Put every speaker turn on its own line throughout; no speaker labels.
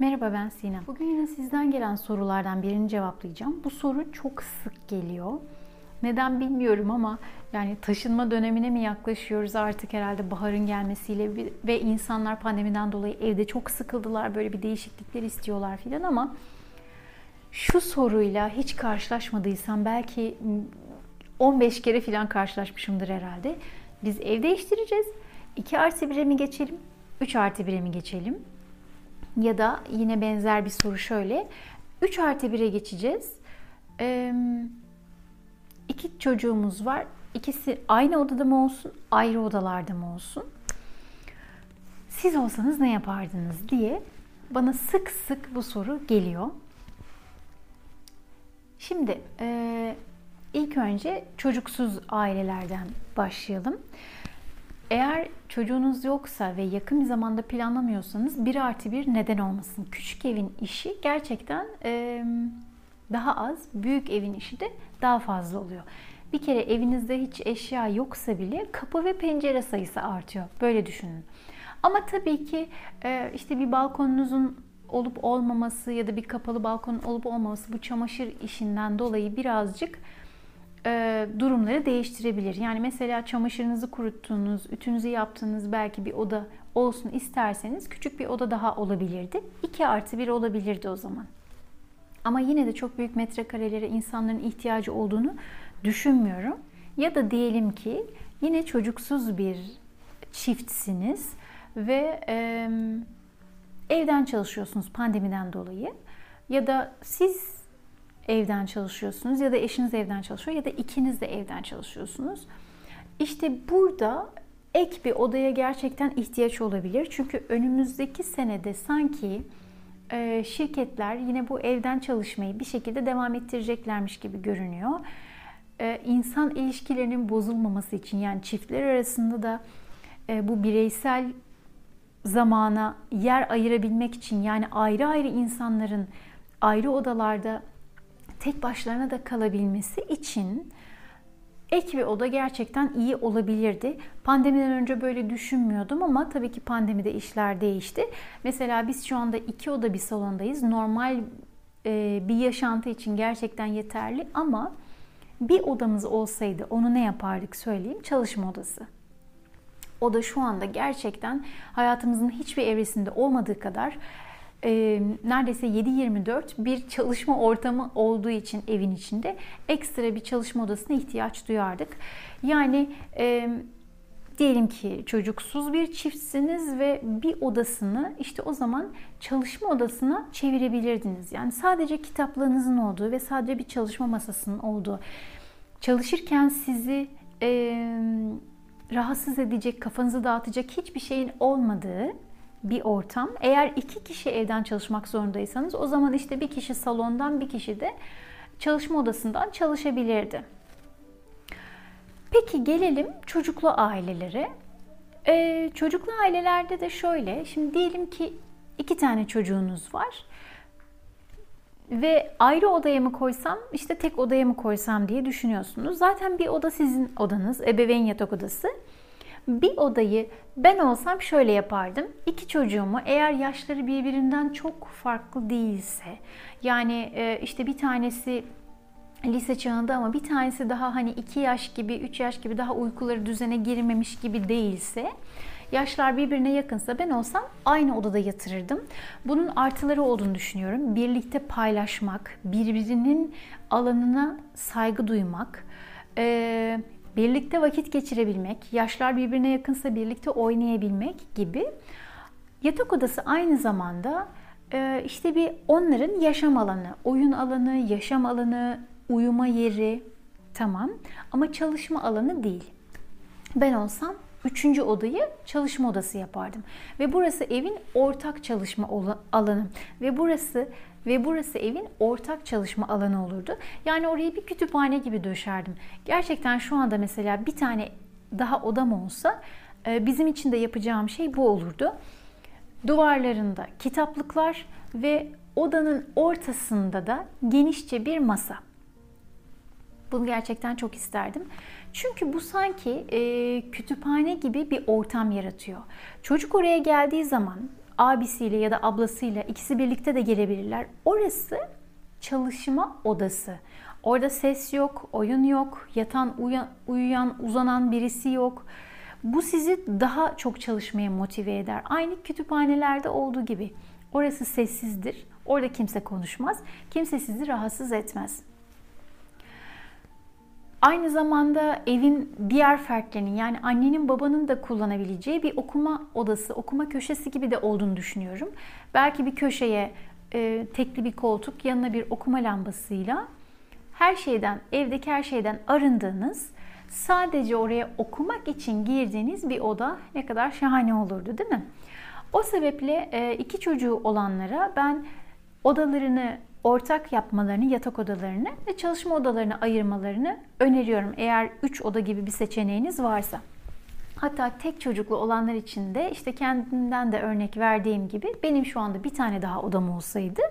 Merhaba ben Sinem. Bugün yine sizden gelen sorulardan birini cevaplayacağım. Bu soru çok sık geliyor. Neden bilmiyorum ama yani taşınma dönemine mi yaklaşıyoruz artık herhalde baharın gelmesiyle ve insanlar pandemiden dolayı evde çok sıkıldılar böyle bir değişiklikler istiyorlar filan ama şu soruyla hiç karşılaşmadıysam belki 15 kere filan karşılaşmışımdır herhalde. Biz ev değiştireceğiz. 2 artı 1'e mi geçelim? 3 artı 1'e mi geçelim? Ya da yine benzer bir soru şöyle. 3 artı 1'e geçeceğiz. Ee, iki çocuğumuz var. İkisi aynı odada mı olsun, ayrı odalarda mı olsun? Siz olsanız ne yapardınız diye bana sık sık bu soru geliyor. Şimdi e, ilk önce çocuksuz ailelerden başlayalım. Eğer çocuğunuz yoksa ve yakın bir zamanda planlamıyorsanız bir artı bir neden olmasın. Küçük evin işi gerçekten daha az, büyük evin işi de daha fazla oluyor. Bir kere evinizde hiç eşya yoksa bile kapı ve pencere sayısı artıyor. Böyle düşünün. Ama tabii ki işte bir balkonunuzun olup olmaması ya da bir kapalı balkon olup olmaması bu çamaşır işinden dolayı birazcık e, durumları değiştirebilir. Yani mesela çamaşırınızı kuruttuğunuz, ütünüzü yaptığınız belki bir oda olsun isterseniz küçük bir oda daha olabilirdi. 2 artı 1 olabilirdi o zaman. Ama yine de çok büyük metrekarelere insanların ihtiyacı olduğunu düşünmüyorum. Ya da diyelim ki yine çocuksuz bir çiftsiniz ve e, evden çalışıyorsunuz pandemiden dolayı. Ya da siz evden çalışıyorsunuz ya da eşiniz evden çalışıyor ya da ikiniz de evden çalışıyorsunuz. İşte burada ek bir odaya gerçekten ihtiyaç olabilir. Çünkü önümüzdeki senede sanki e, şirketler yine bu evden çalışmayı bir şekilde devam ettireceklermiş gibi görünüyor. E, insan ilişkilerinin bozulmaması için yani çiftler arasında da e, bu bireysel zamana yer ayırabilmek için yani ayrı ayrı insanların ayrı odalarda tek başlarına da kalabilmesi için ek bir oda gerçekten iyi olabilirdi. Pandemiden önce böyle düşünmüyordum ama tabii ki pandemide işler değişti. Mesela biz şu anda iki oda bir salondayız. Normal e, bir yaşantı için gerçekten yeterli ama bir odamız olsaydı onu ne yapardık söyleyeyim. Çalışma odası. O da şu anda gerçekten hayatımızın hiçbir evresinde olmadığı kadar e, neredeyse 7-24 bir çalışma ortamı olduğu için evin içinde ekstra bir çalışma odasına ihtiyaç duyardık. Yani e, diyelim ki çocuksuz bir çiftsiniz ve bir odasını işte o zaman çalışma odasına çevirebilirdiniz. Yani sadece kitaplığınızın olduğu ve sadece bir çalışma masasının olduğu. Çalışırken sizi e, rahatsız edecek, kafanızı dağıtacak hiçbir şeyin olmadığı bir ortam. Eğer iki kişi evden çalışmak zorundaysanız o zaman işte bir kişi salondan bir kişi de çalışma odasından çalışabilirdi. Peki gelelim çocuklu ailelere. Ee, çocuklu ailelerde de şöyle, şimdi diyelim ki iki tane çocuğunuz var ve ayrı odaya mı koysam, işte tek odaya mı koysam diye düşünüyorsunuz. Zaten bir oda sizin odanız, ebeveyn yatak odası. Bir odayı ben olsam şöyle yapardım. İki çocuğumu eğer yaşları birbirinden çok farklı değilse yani e, işte bir tanesi lise çağında ama bir tanesi daha hani 2 yaş gibi, 3 yaş gibi daha uykuları düzene girmemiş gibi değilse yaşlar birbirine yakınsa ben olsam aynı odada yatırırdım. Bunun artıları olduğunu düşünüyorum. Birlikte paylaşmak, birbirinin alanına saygı duymak, ee, birlikte vakit geçirebilmek, yaşlar birbirine yakınsa birlikte oynayabilmek gibi. Yatak odası aynı zamanda e, işte bir onların yaşam alanı, oyun alanı, yaşam alanı, uyuma yeri tamam ama çalışma alanı değil. Ben olsam üçüncü odayı çalışma odası yapardım. Ve burası evin ortak çalışma alanı. Ve burası ve burası evin ortak çalışma alanı olurdu. Yani oraya bir kütüphane gibi döşerdim. Gerçekten şu anda mesela bir tane daha odam olsa e, bizim için de yapacağım şey bu olurdu. Duvarlarında kitaplıklar ve odanın ortasında da genişçe bir masa. Bunu gerçekten çok isterdim. Çünkü bu sanki e, kütüphane gibi bir ortam yaratıyor. Çocuk oraya geldiği zaman abisiyle ya da ablasıyla ikisi birlikte de gelebilirler. Orası çalışma odası. Orada ses yok, oyun yok, yatan, uyan, uyuyan, uzanan birisi yok. Bu sizi daha çok çalışmaya motive eder. Aynı kütüphanelerde olduğu gibi. Orası sessizdir. Orada kimse konuşmaz. Kimse sizi rahatsız etmez. Aynı zamanda evin diğer fertlerinin yani annenin babanın da kullanabileceği bir okuma odası, okuma köşesi gibi de olduğunu düşünüyorum. Belki bir köşeye e, tekli bir koltuk, yanına bir okuma lambasıyla her şeyden, evdeki her şeyden arındığınız, sadece oraya okumak için girdiğiniz bir oda ne kadar şahane olurdu değil mi? O sebeple e, iki çocuğu olanlara ben odalarını ortak yapmalarını, yatak odalarını ve çalışma odalarını ayırmalarını öneriyorum. Eğer 3 oda gibi bir seçeneğiniz varsa. Hatta tek çocuklu olanlar için de işte kendimden de örnek verdiğim gibi benim şu anda bir tane daha odam olsaydı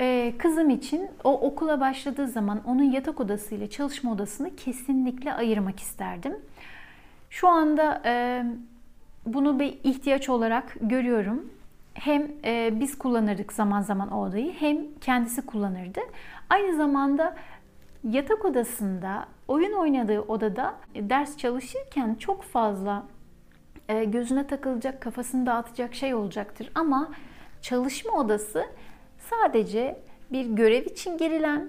ee, kızım için o okula başladığı zaman onun yatak odası ile çalışma odasını kesinlikle ayırmak isterdim. Şu anda e, bunu bir ihtiyaç olarak görüyorum. Hem e, biz kullanırdık zaman zaman o odayı hem kendisi kullanırdı. Aynı zamanda yatak odasında, oyun oynadığı odada ders çalışırken çok fazla e, gözüne takılacak, kafasını dağıtacak şey olacaktır. Ama çalışma odası sadece bir görev için girilen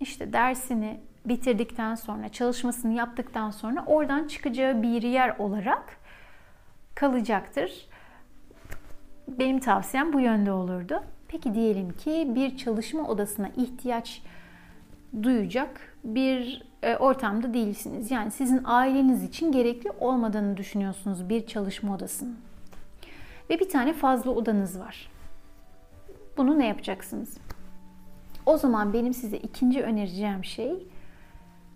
işte dersini bitirdikten sonra, çalışmasını yaptıktan sonra oradan çıkacağı bir yer olarak kalacaktır. Benim tavsiyem bu yönde olurdu. Peki diyelim ki bir çalışma odasına ihtiyaç duyacak bir e, ortamda değilsiniz. Yani sizin aileniz için gerekli olmadığını düşünüyorsunuz bir çalışma odasının. Ve bir tane fazla odanız var. Bunu ne yapacaksınız? O zaman benim size ikinci önereceğim şey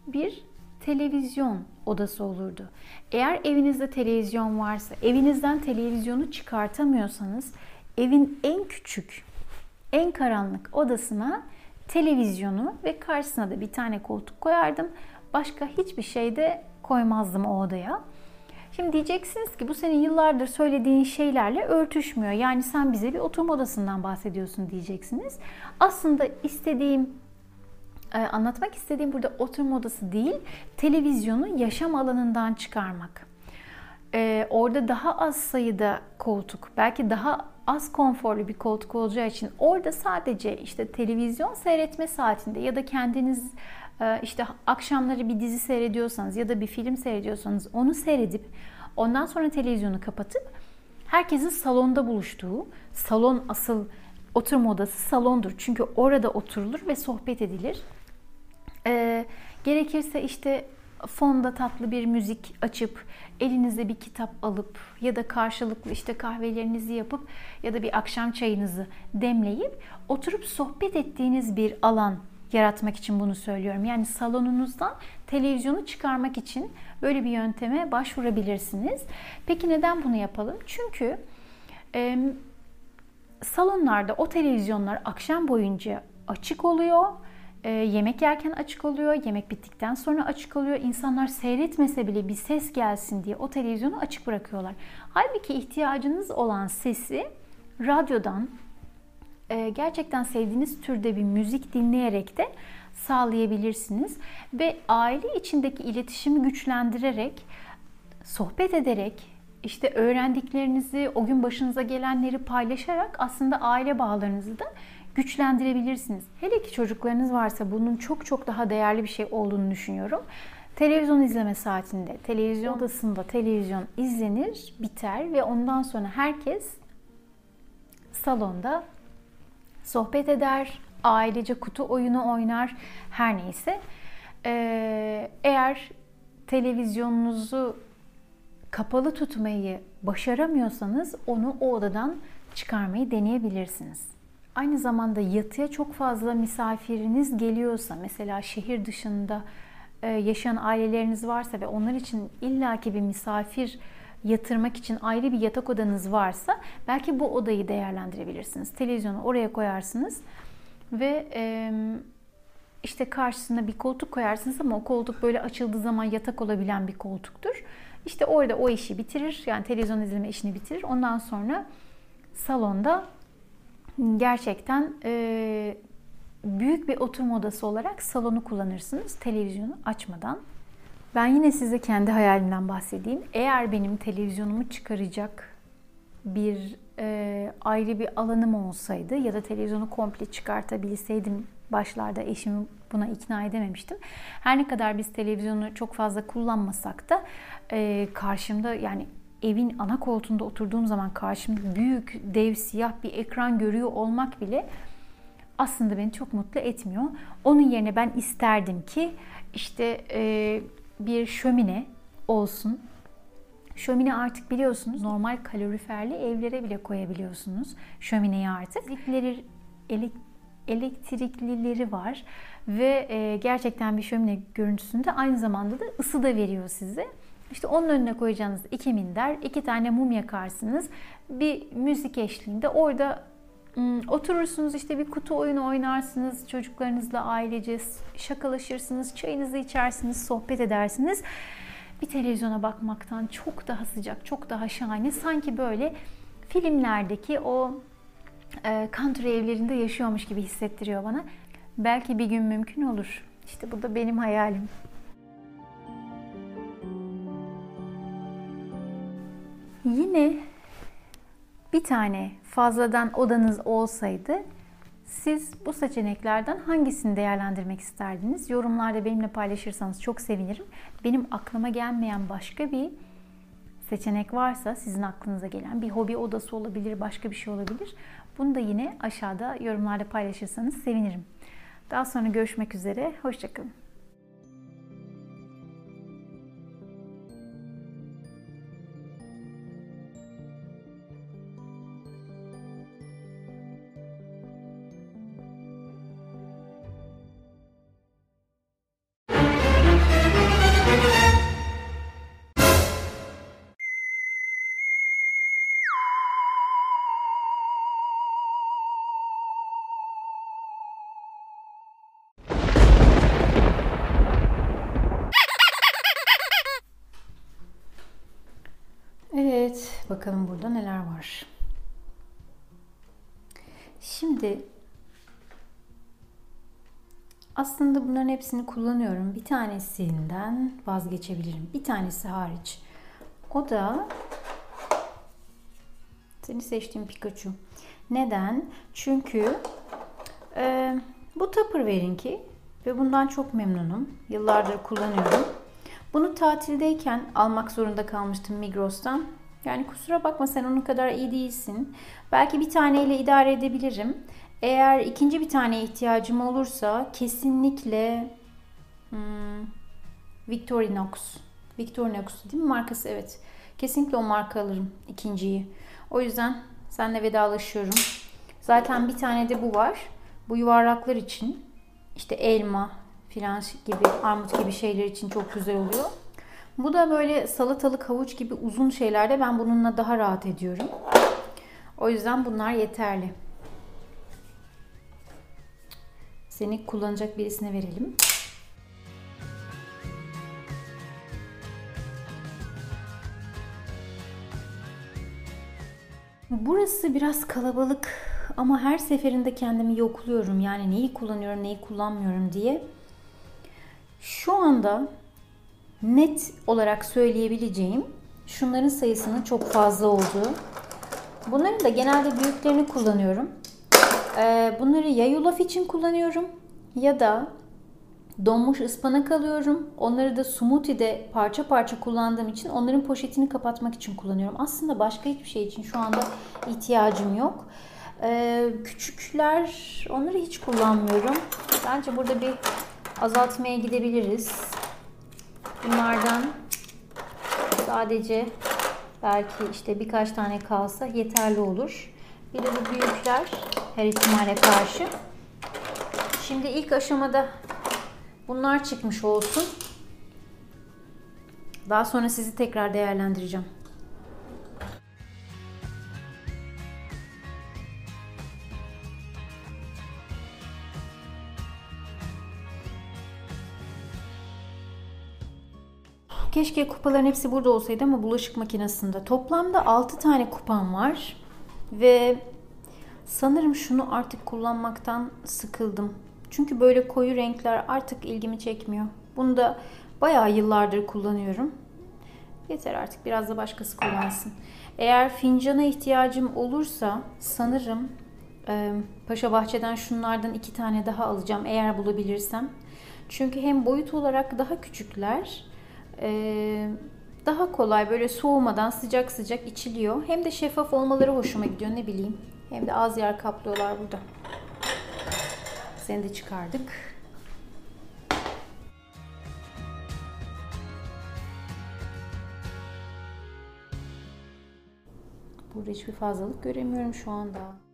bir televizyon odası olurdu. Eğer evinizde televizyon varsa, evinizden televizyonu çıkartamıyorsanız evin en küçük, en karanlık odasına televizyonu ve karşısına da bir tane koltuk koyardım. Başka hiçbir şey de koymazdım o odaya. Şimdi diyeceksiniz ki bu senin yıllardır söylediğin şeylerle örtüşmüyor. Yani sen bize bir oturma odasından bahsediyorsun diyeceksiniz. Aslında istediğim anlatmak istediğim burada oturma odası değil, televizyonu yaşam alanından çıkarmak. Ee, orada daha az sayıda koltuk, belki daha az konforlu bir koltuk olacağı için orada sadece işte televizyon seyretme saatinde ya da kendiniz e, işte akşamları bir dizi seyrediyorsanız ya da bir film seyrediyorsanız onu seyredip ondan sonra televizyonu kapatıp herkesin salonda buluştuğu, salon asıl oturma odası salondur. Çünkü orada oturulur ve sohbet edilir. Ee, gerekirse işte fonda tatlı bir müzik açıp elinize bir kitap alıp ya da karşılıklı işte kahvelerinizi yapıp ya da bir akşam çayınızı demleyip oturup sohbet ettiğiniz bir alan yaratmak için bunu söylüyorum. Yani salonunuzdan televizyonu çıkarmak için böyle bir yönteme başvurabilirsiniz. Peki neden bunu yapalım? Çünkü e, salonlarda o televizyonlar akşam boyunca açık oluyor e, yemek yerken açık oluyor, yemek bittikten sonra açık oluyor. İnsanlar seyretmese bile bir ses gelsin diye o televizyonu açık bırakıyorlar. Halbuki ihtiyacınız olan sesi radyodan e, gerçekten sevdiğiniz türde bir müzik dinleyerek de sağlayabilirsiniz ve aile içindeki iletişimi güçlendirerek, sohbet ederek, işte öğrendiklerinizi, o gün başınıza gelenleri paylaşarak aslında aile bağlarınızı da güçlendirebilirsiniz. Hele ki çocuklarınız varsa bunun çok çok daha değerli bir şey olduğunu düşünüyorum. Televizyon izleme saatinde, televizyon odasında televizyon izlenir, biter ve ondan sonra herkes salonda sohbet eder, ailece kutu oyunu oynar, her neyse. Ee, eğer televizyonunuzu kapalı tutmayı başaramıyorsanız onu o odadan çıkarmayı deneyebilirsiniz. Aynı zamanda yatıya çok fazla misafiriniz geliyorsa, mesela şehir dışında e, yaşayan aileleriniz varsa ve onlar için illaki bir misafir yatırmak için ayrı bir yatak odanız varsa belki bu odayı değerlendirebilirsiniz. Televizyonu oraya koyarsınız ve işte karşısına bir koltuk koyarsınız ama o koltuk böyle açıldığı zaman yatak olabilen bir koltuktur. İşte orada o işi bitirir. Yani televizyon izleme işini bitirir. Ondan sonra salonda gerçekten e, büyük bir oturma odası olarak salonu kullanırsınız televizyonu açmadan. Ben yine size kendi hayalimden bahsedeyim. Eğer benim televizyonumu çıkaracak bir e, ayrı bir alanım olsaydı ya da televizyonu komple çıkartabilseydim başlarda eşimi buna ikna edememiştim. Her ne kadar biz televizyonu çok fazla kullanmasak da e, karşımda yani evin ana koltuğunda oturduğum zaman karşımda büyük dev siyah bir ekran görüyor olmak bile aslında beni çok mutlu etmiyor. Onun yerine ben isterdim ki işte e, bir şömine olsun. Şömine artık biliyorsunuz normal kaloriferli evlere bile koyabiliyorsunuz şömineyi artık. Elektrikleri, elektriklileri var ve e, gerçekten bir şömine görüntüsünde aynı zamanda da ısı da veriyor size. İşte onun önüne koyacağınız iki minder, iki tane mum yakarsınız. Bir müzik eşliğinde orada oturursunuz işte bir kutu oyunu oynarsınız çocuklarınızla ailece şakalaşırsınız, çayınızı içersiniz, sohbet edersiniz. Bir televizyona bakmaktan çok daha sıcak, çok daha şahane. Sanki böyle filmlerdeki o e, country evlerinde yaşıyormuş gibi hissettiriyor bana. Belki bir gün mümkün olur. İşte bu da benim hayalim. Yine bir tane fazladan odanız olsaydı siz bu seçeneklerden hangisini değerlendirmek isterdiniz? Yorumlarda benimle paylaşırsanız çok sevinirim. Benim aklıma gelmeyen başka bir seçenek varsa sizin aklınıza gelen bir hobi odası olabilir, başka bir şey olabilir. Bunu da yine aşağıda yorumlarda paylaşırsanız sevinirim. Daha sonra görüşmek üzere. Hoşçakalın. Bakalım burada neler var. Şimdi aslında bunların hepsini kullanıyorum. Bir tanesinden vazgeçebilirim. Bir tanesi hariç. O da seni seçtiğim Pikachu. Neden? Çünkü e, bu Tupperware'inki ve bundan çok memnunum. Yıllardır kullanıyorum. Bunu tatildeyken almak zorunda kalmıştım Migros'tan. Yani kusura bakma sen onun kadar iyi değilsin. Belki bir taneyle idare edebilirim. Eğer ikinci bir tane ihtiyacım olursa kesinlikle hmm, Victorinox. Victorinox değil mi markası? Evet. Kesinlikle o marka alırım ikinciyi. O yüzden seninle vedalaşıyorum. Zaten bir tane de bu var. Bu yuvarlaklar için işte elma, filan gibi, armut gibi şeyler için çok güzel oluyor. Bu da böyle salatalık, havuç gibi uzun şeylerde ben bununla daha rahat ediyorum. O yüzden bunlar yeterli. Seni kullanacak birisine verelim. Burası biraz kalabalık ama her seferinde kendimi yokluyorum. Yani neyi kullanıyorum, neyi kullanmıyorum diye. Şu anda net olarak söyleyebileceğim şunların sayısının çok fazla olduğu. Bunların da genelde büyüklerini kullanıyorum. Ee, bunları ya yulaf için kullanıyorum ya da donmuş ıspanak alıyorum. Onları da smoothie'de parça parça kullandığım için onların poşetini kapatmak için kullanıyorum. Aslında başka hiçbir şey için şu anda ihtiyacım yok. Ee, küçükler onları hiç kullanmıyorum. Bence burada bir azaltmaya gidebiliriz. Bunlardan sadece belki işte birkaç tane kalsa yeterli olur. Bir de bu büyükler her ihtimale karşı. Şimdi ilk aşamada bunlar çıkmış olsun. Daha sonra sizi tekrar değerlendireceğim. Keşke kupaların hepsi burada olsaydı ama bulaşık makinesinde. Toplamda 6 tane kupam var. Ve sanırım şunu artık kullanmaktan sıkıldım. Çünkü böyle koyu renkler artık ilgimi çekmiyor. Bunu da bayağı yıllardır kullanıyorum. Yeter artık biraz da başkası kullansın. Eğer fincana ihtiyacım olursa sanırım e, Paşa Bahçe'den şunlardan iki tane daha alacağım eğer bulabilirsem. Çünkü hem boyut olarak daha küçükler, e, daha kolay böyle soğumadan sıcak sıcak içiliyor. Hem de şeffaf olmaları hoşuma gidiyor ne bileyim. Hem de az yer kaplıyorlar burada. Seni de çıkardık. Burada hiçbir fazlalık göremiyorum şu anda.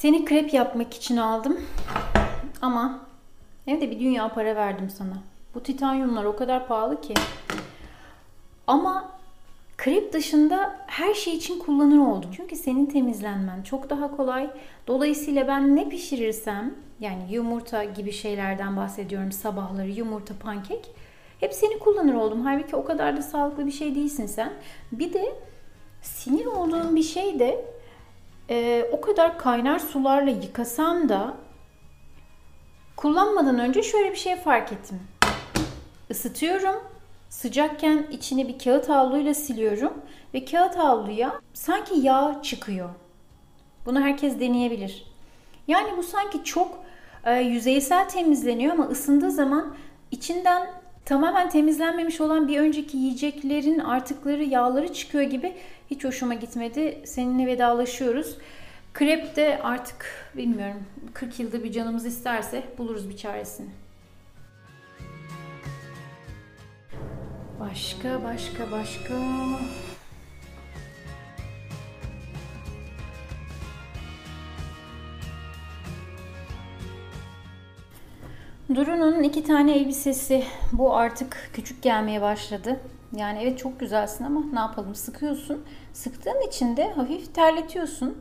Seni krep yapmak için aldım. Ama hem de bir dünya para verdim sana. Bu titanyumlar o kadar pahalı ki. Ama krep dışında her şey için kullanır oldum. Çünkü senin temizlenmen çok daha kolay. Dolayısıyla ben ne pişirirsem yani yumurta gibi şeylerden bahsediyorum sabahları yumurta pankek hep seni kullanır oldum. Halbuki o kadar da sağlıklı bir şey değilsin sen. Bir de sinir olduğum bir şey de e, o kadar kaynar sularla yıkasam da kullanmadan önce şöyle bir şey fark ettim. Isıtıyorum. Sıcakken içini bir kağıt havluyla siliyorum ve kağıt havluya sanki yağ çıkıyor. Bunu herkes deneyebilir. Yani bu sanki çok e, yüzeysel temizleniyor ama ısındığı zaman içinden tamamen temizlenmemiş olan bir önceki yiyeceklerin artıkları, yağları çıkıyor gibi hiç hoşuma gitmedi. Seninle vedalaşıyoruz. Krep de artık bilmiyorum 40 yılda bir canımız isterse buluruz bir çaresini. Başka, başka, başka. Duru'nun iki tane elbisesi. Bu artık küçük gelmeye başladı. Yani evet çok güzelsin ama ne yapalım sıkıyorsun. Sıktığın için de hafif terletiyorsun.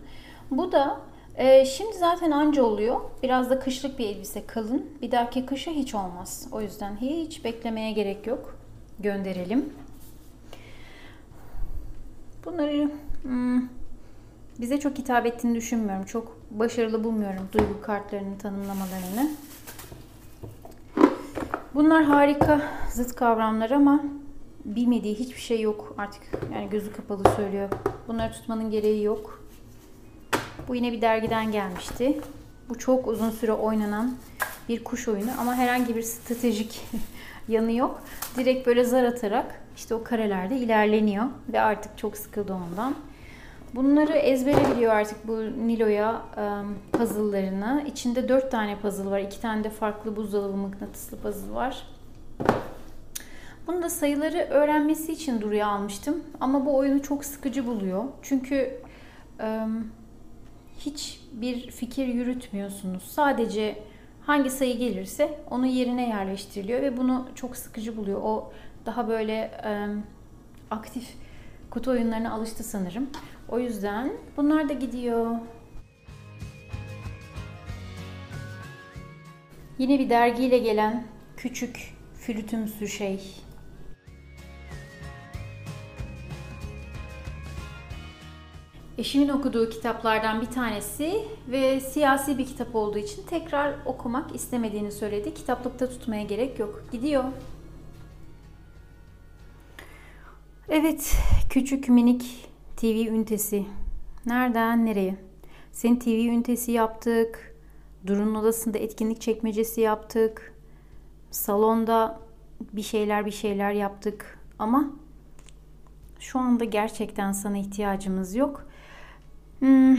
Bu da e, şimdi zaten anca oluyor. Biraz da kışlık bir elbise kalın. Bir dahaki kışa hiç olmaz. O yüzden hiç beklemeye gerek yok. Gönderelim. Bunları hmm, bize çok hitap ettiğini düşünmüyorum. Çok başarılı bulmuyorum duygu kartlarının tanımlamalarını. Bunlar harika zıt kavramlar ama bilmediği hiçbir şey yok artık. Yani gözü kapalı söylüyor. Bunları tutmanın gereği yok. Bu yine bir dergiden gelmişti. Bu çok uzun süre oynanan bir kuş oyunu ama herhangi bir stratejik yanı yok. Direkt böyle zar atarak işte o karelerde ilerleniyor ve artık çok sıkıldı ondan. Bunları ezbere biliyor artık bu Nilo'ya puzzle'larını. İçinde 4 tane puzzle var. 2 tane de farklı buzdolabı mıknatıslı puzzle var. Bunu da sayıları öğrenmesi için Duru'ya almıştım. Ama bu oyunu çok sıkıcı buluyor. Çünkü hiç bir fikir yürütmüyorsunuz. Sadece hangi sayı gelirse onu yerine yerleştiriliyor ve bunu çok sıkıcı buluyor. O daha böyle e, aktif kutu oyunlarına alıştı sanırım. O yüzden bunlar da gidiyor. Yine bir dergiyle gelen küçük flütümsü şey. Eşimin okuduğu kitaplardan bir tanesi ve siyasi bir kitap olduğu için tekrar okumak istemediğini söyledi. Kitaplıkta tutmaya gerek yok. Gidiyor. Evet, küçük minik TV ünitesi. Nereden nereye? Senin TV ünitesi yaptık. Durun odasında etkinlik çekmecesi yaptık. Salonda bir şeyler bir şeyler yaptık. Ama şu anda gerçekten sana ihtiyacımız yok. Hmm,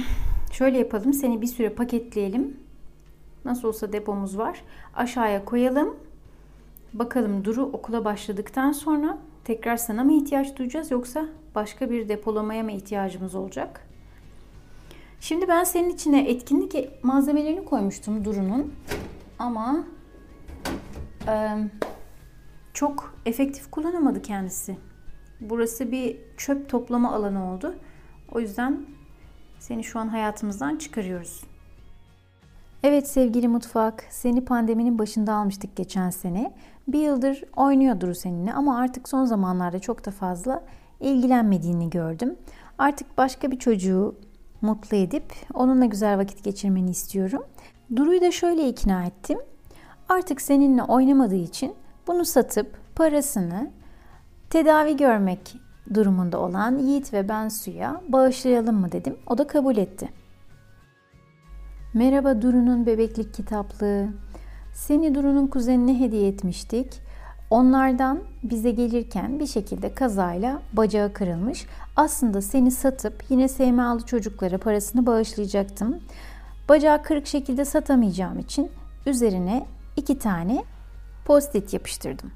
şöyle yapalım. Seni bir süre paketleyelim. Nasıl olsa depomuz var. Aşağıya koyalım. Bakalım Duru okula başladıktan sonra tekrar sana mı ihtiyaç duyacağız yoksa başka bir depolamaya mı ihtiyacımız olacak? Şimdi ben senin içine etkinlik malzemelerini koymuştum Duru'nun. Ama e, çok efektif kullanamadı kendisi. Burası bir çöp toplama alanı oldu. O yüzden seni şu an hayatımızdan çıkarıyoruz. Evet sevgili mutfak, seni pandeminin başında almıştık geçen sene. Bir yıldır oynuyor Duru seninle ama artık son zamanlarda çok da fazla ilgilenmediğini gördüm. Artık başka bir çocuğu mutlu edip onunla güzel vakit geçirmeni istiyorum. Duru'yu da şöyle ikna ettim. Artık seninle oynamadığı için bunu satıp parasını tedavi görmek durumunda olan Yiğit ve ben Su'ya bağışlayalım mı dedim. O da kabul etti. Merhaba Duru'nun bebeklik kitaplığı. Seni Duru'nun kuzenine hediye etmiştik. Onlardan bize gelirken bir şekilde kazayla bacağı kırılmış. Aslında seni satıp yine SMA'lı çocuklara parasını bağışlayacaktım. Bacağı kırık şekilde satamayacağım için üzerine iki tane post-it yapıştırdım.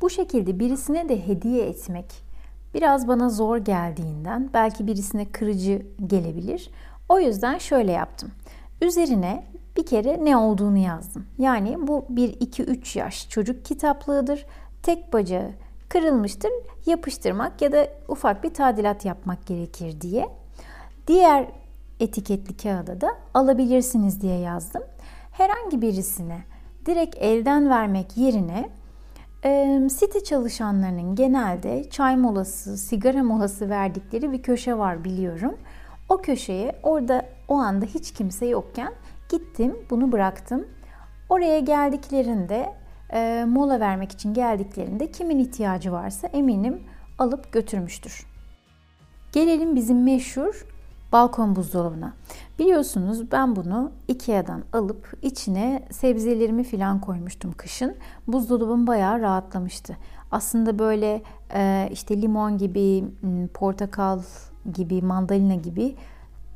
Bu şekilde birisine de hediye etmek biraz bana zor geldiğinden belki birisine kırıcı gelebilir. O yüzden şöyle yaptım. Üzerine bir kere ne olduğunu yazdım. Yani bu 1-2-3 yaş çocuk kitaplığıdır. Tek bacağı kırılmıştır. Yapıştırmak ya da ufak bir tadilat yapmak gerekir diye. Diğer etiketli kağıda da alabilirsiniz diye yazdım. Herhangi birisine direkt elden vermek yerine site çalışanlarının genelde çay molası, sigara molası verdikleri bir köşe var biliyorum. O köşeye orada o anda hiç kimse yokken gittim bunu bıraktım. Oraya geldiklerinde e, mola vermek için geldiklerinde kimin ihtiyacı varsa eminim alıp götürmüştür. Gelelim bizim meşhur balkon buzdolabına. Biliyorsunuz ben bunu Ikea'dan alıp içine sebzelerimi falan koymuştum kışın. Buzdolabım bayağı rahatlamıştı. Aslında böyle e, işte limon gibi, portakal gibi, mandalina gibi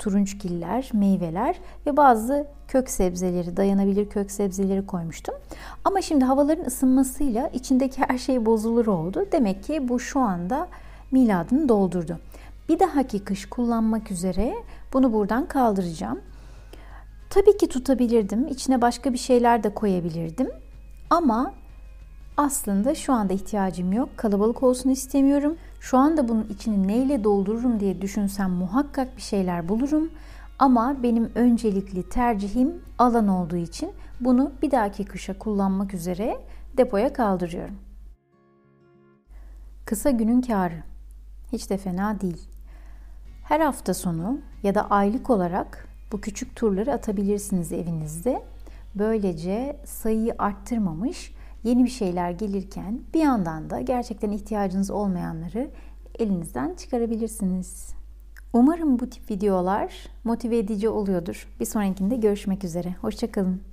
turunçgiller, meyveler ve bazı kök sebzeleri, dayanabilir kök sebzeleri koymuştum. Ama şimdi havaların ısınmasıyla içindeki her şey bozulur oldu. Demek ki bu şu anda miladını doldurdu. Bir dahaki kış kullanmak üzere bunu buradan kaldıracağım. Tabii ki tutabilirdim. İçine başka bir şeyler de koyabilirdim. Ama aslında şu anda ihtiyacım yok. Kalabalık olsun istemiyorum. Şu anda bunun içini neyle doldururum diye düşünsem muhakkak bir şeyler bulurum. Ama benim öncelikli tercihim alan olduğu için bunu bir dahaki kışa kullanmak üzere depoya kaldırıyorum. Kısa günün karı. Hiç de fena değil. Her hafta sonu ya da aylık olarak bu küçük turları atabilirsiniz evinizde. Böylece sayıyı arttırmamış, yeni bir şeyler gelirken bir yandan da gerçekten ihtiyacınız olmayanları elinizden çıkarabilirsiniz. Umarım bu tip videolar motive edici oluyordur. Bir sonrakinde görüşmek üzere. Hoşçakalın.